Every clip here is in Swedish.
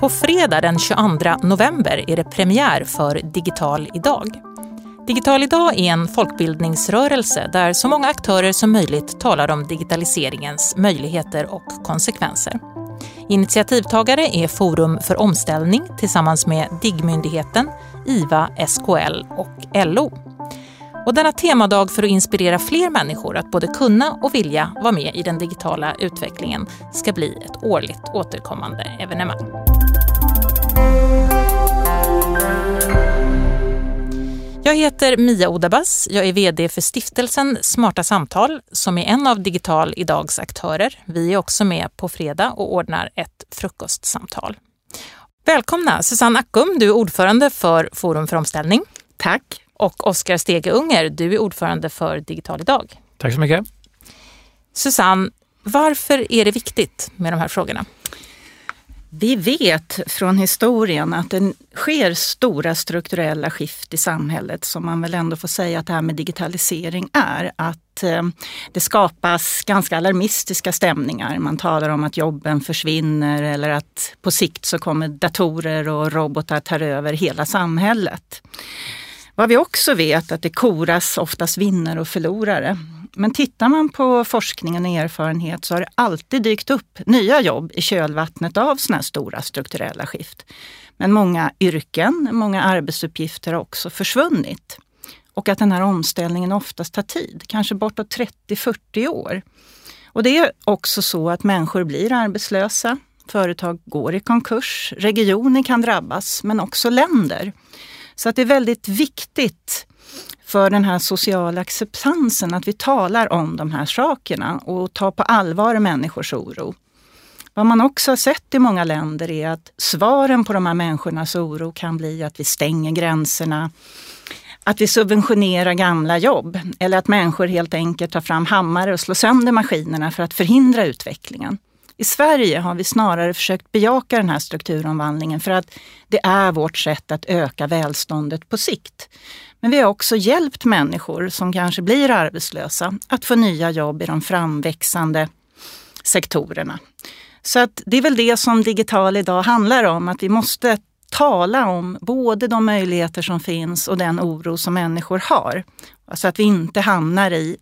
På fredag den 22 november är det premiär för Digital idag. Digital idag är en folkbildningsrörelse där så många aktörer som möjligt talar om digitaliseringens möjligheter och konsekvenser. Initiativtagare är Forum för omställning tillsammans med DIGG-myndigheten, IVA, SKL och LO. Och denna temadag för att inspirera fler människor att både kunna och vilja vara med i den digitala utvecklingen ska bli ett årligt återkommande evenemang. Jag heter Mia Odabas. Jag är VD för stiftelsen Smarta Samtal som är en av Digital Idags aktörer. Vi är också med på fredag och ordnar ett frukostsamtal. Välkomna Susanne Ackum, du är ordförande för Forum för omställning. Tack. Och Oskar Stege-Unger, du är ordförande för Digital Idag. Tack så mycket. Susanne, varför är det viktigt med de här frågorna? Vi vet från historien att det sker stora strukturella skift i samhället som man väl ändå får säga att det här med digitalisering är. Att eh, det skapas ganska alarmistiska stämningar. Man talar om att jobben försvinner eller att på sikt så kommer datorer och robotar ta över hela samhället. Vad vi också vet är att det koras oftast vinnare och förlorare. Men tittar man på forskningen och erfarenhet så har det alltid dykt upp nya jobb i kölvattnet av sådana här stora strukturella skift. Men många yrken, många arbetsuppgifter har också försvunnit. Och att den här omställningen oftast tar tid, kanske bortåt 30-40 år. Och det är också så att människor blir arbetslösa, företag går i konkurs, regioner kan drabbas, men också länder. Så att det är väldigt viktigt för den här sociala acceptansen att vi talar om de här sakerna och tar på allvar människors oro. Vad man också har sett i många länder är att svaren på de här människornas oro kan bli att vi stänger gränserna, att vi subventionerar gamla jobb eller att människor helt enkelt tar fram hammare och slår sönder maskinerna för att förhindra utvecklingen. I Sverige har vi snarare försökt bejaka den här strukturomvandlingen för att det är vårt sätt att öka välståndet på sikt. Men vi har också hjälpt människor som kanske blir arbetslösa att få nya jobb i de framväxande sektorerna. Så att det är väl det som Digital idag handlar om, att vi måste tala om både de möjligheter som finns och den oro som människor har. Så att vi inte hamnar i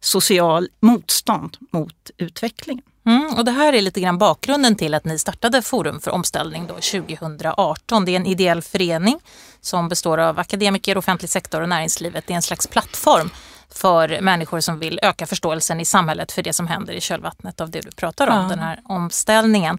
social motstånd mot utvecklingen. Mm, och det här är lite grann bakgrunden till att ni startade Forum för omställning då 2018. Det är en ideell förening som består av akademiker, offentlig sektor och näringslivet. Det är en slags plattform för människor som vill öka förståelsen i samhället för det som händer i kölvattnet av det du pratar om, ja. den här omställningen.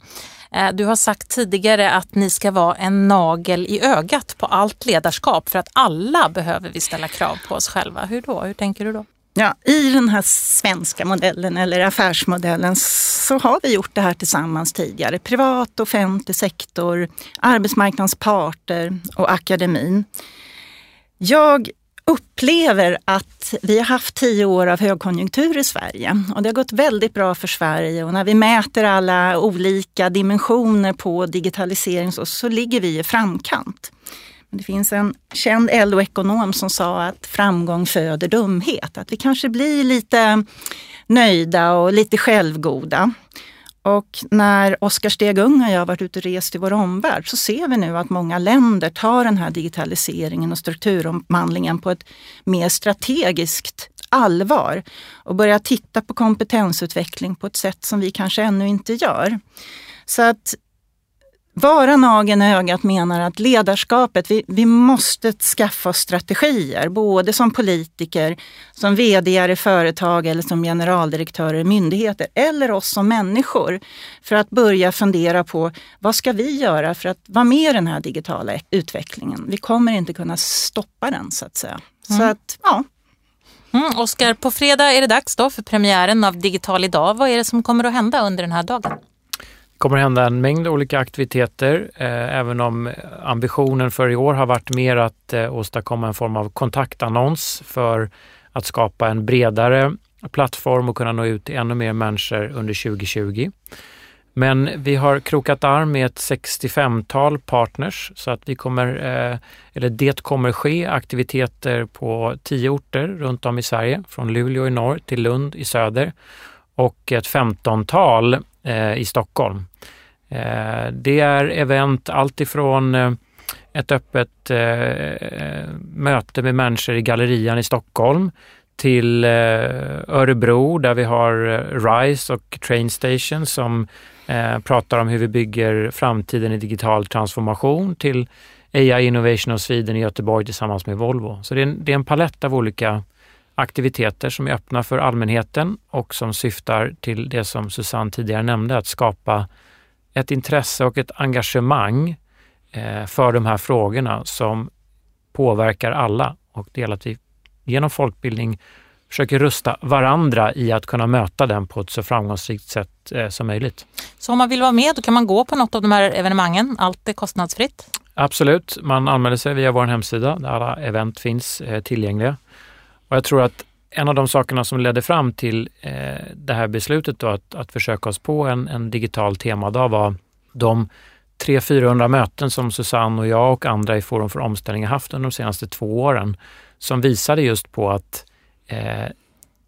Eh, du har sagt tidigare att ni ska vara en nagel i ögat på allt ledarskap för att alla behöver vi ställa krav på oss själva. Hur då? Hur tänker du då? Ja, I den här svenska modellen eller affärsmodellen så har vi gjort det här tillsammans tidigare. Privat, offentlig sektor, arbetsmarknadens parter och akademin. Jag upplever att vi har haft tio år av högkonjunktur i Sverige och det har gått väldigt bra för Sverige och när vi mäter alla olika dimensioner på digitalisering så, så ligger vi i framkant. Det finns en känd LO-ekonom som sa att framgång föder dumhet. Att vi kanske blir lite nöjda och lite självgoda. Och när Oskar Stegung och jag varit ute och rest i vår omvärld så ser vi nu att många länder tar den här digitaliseringen och strukturomvandlingen på ett mer strategiskt allvar och börjar titta på kompetensutveckling på ett sätt som vi kanske ännu inte gör. Så att vara nageln i ögat menar att ledarskapet, vi, vi måste skaffa oss strategier, både som politiker, som vd i företag eller som generaldirektörer i myndigheter, eller oss som människor, för att börja fundera på vad ska vi göra för att vara med i den här digitala utvecklingen? Vi kommer inte kunna stoppa den så att säga. Mm. Så att, ja. Mm, Oskar, på fredag är det dags då för premiären av Digital idag. Vad är det som kommer att hända under den här dagen? Kommer hända en mängd olika aktiviteter, eh, även om ambitionen för i år har varit mer att eh, åstadkomma en form av kontaktannons för att skapa en bredare plattform och kunna nå ut till ännu mer människor under 2020. Men vi har krokat arm med ett 65-tal partners så att vi kommer, eh, eller det kommer ske aktiviteter på tio orter runt om i Sverige, från Luleå i norr till Lund i söder och ett 15-tal eh, i Stockholm. Eh, det är event alltifrån eh, ett öppet eh, eh, möte med människor i Gallerian i Stockholm till eh, Örebro där vi har RISE och Train Station som pratar om hur vi bygger framtiden i digital transformation till AI Innovation of Sweden i Göteborg tillsammans med Volvo. Så det är en, det är en palett av olika aktiviteter som är öppna för allmänheten och som syftar till det som Susanne tidigare nämnde, att skapa ett intresse och ett engagemang eh, för de här frågorna som påverkar alla. Och det gäller att vi genom folkbildning försöker rusta varandra i att kunna möta den på ett så framgångsrikt sätt eh, som möjligt. Så om man vill vara med, då kan man gå på något av de här evenemangen? Allt är kostnadsfritt? Absolut, man anmäler sig via vår hemsida där alla event finns eh, tillgängliga. Och jag tror att en av de sakerna som ledde fram till eh, det här beslutet då, att, att försöka oss på en, en digital temadag var de 300-400 möten som Susanne och jag och andra i Forum för omställning har haft under de senaste två åren som visade just på att eh,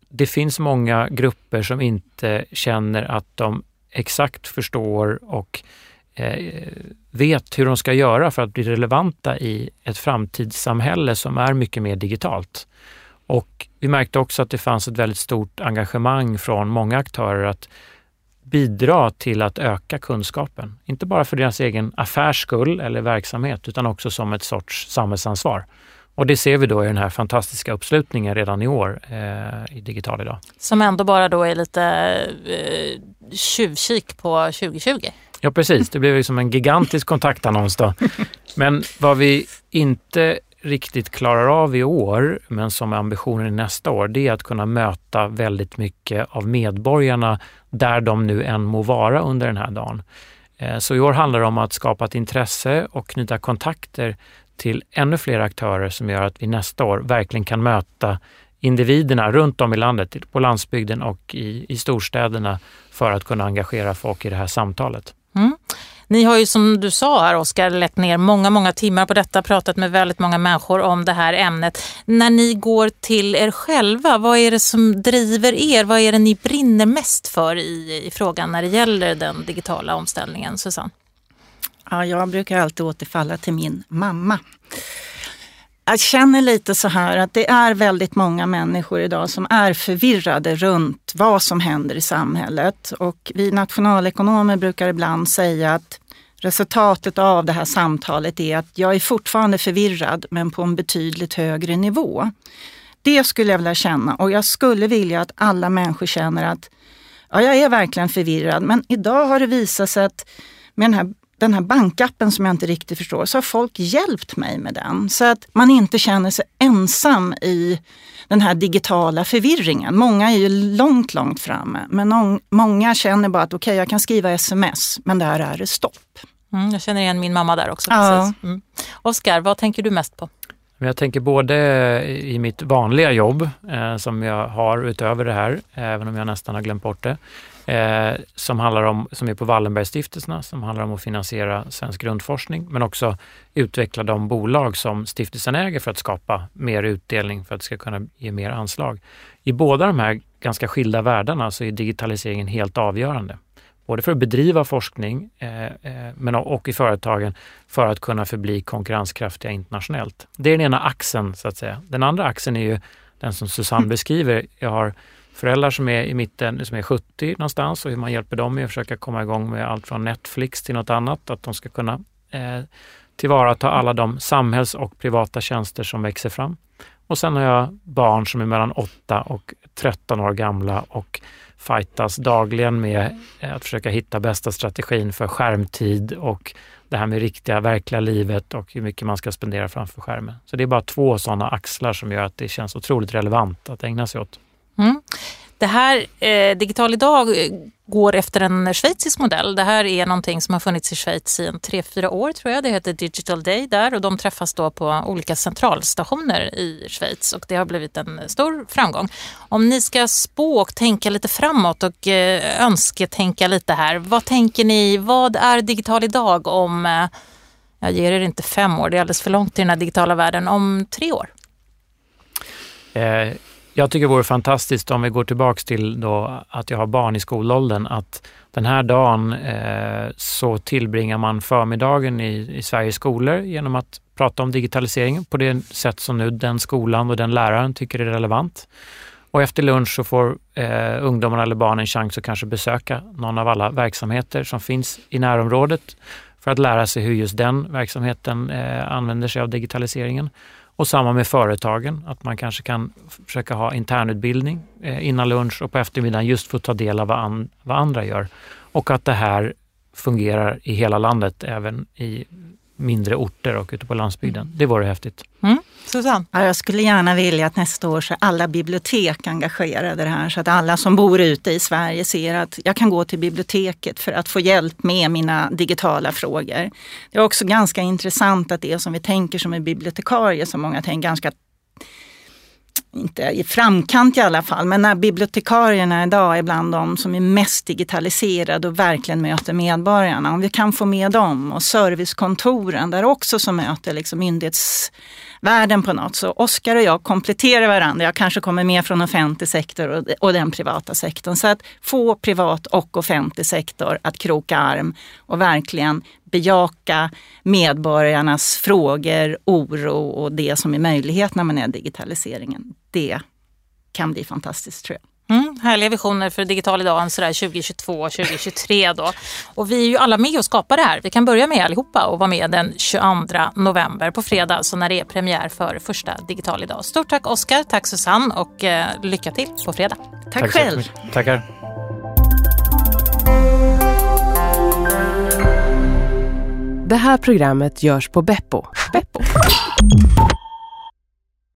det finns många grupper som inte känner att de exakt förstår och eh, vet hur de ska göra för att bli relevanta i ett framtidssamhälle som är mycket mer digitalt. Och vi märkte också att det fanns ett väldigt stort engagemang från många aktörer att bidra till att öka kunskapen. Inte bara för deras egen affärs skull eller verksamhet utan också som ett sorts samhällsansvar. Och det ser vi då i den här fantastiska uppslutningen redan i år eh, i Digital idag. Som ändå bara då är lite eh, tjuvkik på 2020. Ja precis, det blev liksom en gigantisk kontaktannons då. Men vad vi inte riktigt klarar av i år, men som är ambitionen i nästa år, det är att kunna möta väldigt mycket av medborgarna där de nu än må vara under den här dagen. Eh, så i år handlar det om att skapa ett intresse och knyta kontakter till ännu fler aktörer som gör att vi nästa år verkligen kan möta individerna runt om i landet, på landsbygden och i, i storstäderna för att kunna engagera folk i det här samtalet. Mm. Ni har ju som du sa här Oskar lagt ner många, många timmar på detta, pratat med väldigt många människor om det här ämnet. När ni går till er själva, vad är det som driver er? Vad är det ni brinner mest för i, i frågan när det gäller den digitala omställningen, Susanne? Ja, jag brukar alltid återfalla till min mamma. Jag känner lite så här att det är väldigt många människor idag som är förvirrade runt vad som händer i samhället. Och vi nationalekonomer brukar ibland säga att resultatet av det här samtalet är att jag är fortfarande förvirrad men på en betydligt högre nivå. Det skulle jag vilja känna och jag skulle vilja att alla människor känner att ja, jag är verkligen förvirrad men idag har det visat sig att med den här den här bankappen som jag inte riktigt förstår, så har folk hjälpt mig med den. Så att man inte känner sig ensam i den här digitala förvirringen. Många är ju långt, långt framme. Men många känner bara att okej, okay, jag kan skriva sms, men där är det stopp. Mm, jag känner igen min mamma där också. Ja. Mm. Oskar, vad tänker du mest på? Jag tänker både i mitt vanliga jobb eh, som jag har utöver det här, även om jag nästan har glömt bort det, eh, som, handlar om, som är på Wallenbergstiftelserna, som handlar om att finansiera svensk grundforskning, men också utveckla de bolag som stiftelsen äger för att skapa mer utdelning för att det ska kunna ge mer anslag. I båda de här ganska skilda världarna så är digitaliseringen helt avgörande. Både för att bedriva forskning eh, eh, men och i företagen för att kunna förbli konkurrenskraftiga internationellt. Det är den ena axeln så att säga. Den andra axeln är ju den som Susanne beskriver. Jag har föräldrar som är i mitten, som är 70 någonstans och hur man hjälper dem med att försöka komma igång med allt från Netflix till något annat, att de ska kunna eh, tillvarata alla de samhälls och privata tjänster som växer fram. Och sen har jag barn som är mellan 8 och 13 år gamla och fightas dagligen med eh, att försöka hitta bästa strategin för skärmtid och det här med riktiga, verkliga livet och hur mycket man ska spendera framför skärmen. Så det är bara två sådana axlar som gör att det känns otroligt relevant att ägna sig åt. Mm. Det här, eh, Digital idag, eh, går efter en schweizisk modell. Det här är någonting som har funnits i Schweiz i en tre, fyra år tror jag. Det heter Digital Day där och de träffas då på olika centralstationer i Schweiz och det har blivit en stor framgång. Om ni ska spå och tänka lite framåt och eh, önsketänka lite här. Vad tänker ni, vad är Digital idag om, eh, jag ger er inte fem år, det är alldeles för långt i den här digitala världen, om tre år? Eh jag tycker det vore fantastiskt om vi går tillbaks till då att jag har barn i skolåldern, att den här dagen eh, så tillbringar man förmiddagen i, i Sveriges skolor genom att prata om digitaliseringen på det sätt som nu den skolan och den läraren tycker är relevant. Och efter lunch så får eh, ungdomarna eller barnen chans att kanske besöka någon av alla verksamheter som finns i närområdet för att lära sig hur just den verksamheten eh, använder sig av digitaliseringen. Och samma med företagen, att man kanske kan försöka ha internutbildning eh, innan lunch och på eftermiddagen just för att ta del av vad, an, vad andra gör. Och att det här fungerar i hela landet, även i mindre orter och ute på landsbygden. Mm. Det vore häftigt. Mm. Susanne? Ja, jag skulle gärna vilja att nästa år så är alla bibliotek engagerade det här så att alla som bor ute i Sverige ser att jag kan gå till biblioteket för att få hjälp med mina digitala frågor. Det är också ganska intressant att det som vi tänker som en bibliotekarie, som många tänker ganska inte i framkant i alla fall, men när bibliotekarierna idag är bland de som är mest digitaliserade och verkligen möter medborgarna. Om vi kan få med dem och servicekontoren där också som möter liksom världen på något. Så Oskar och jag kompletterar varandra. Jag kanske kommer mer från offentlig sektor och, och den privata sektorn. Så att få privat och offentlig sektor att kroka arm och verkligen bejaka medborgarnas frågor, oro och det som är möjligt när man är digitaliseringen. Det kan bli fantastiskt tror jag. Mm, härliga visioner för Digital idag, sådär 2022-2023 då. Och vi är ju alla med och skapar det här. Vi kan börja med allihopa och vara med den 22 november på fredag, så när det är premiär för första Digital idag. Stort tack Oskar, tack Susanne och eh, lycka till på fredag. Tack, tack själv. Tackar. Det här programmet görs på Beppo. Beppo.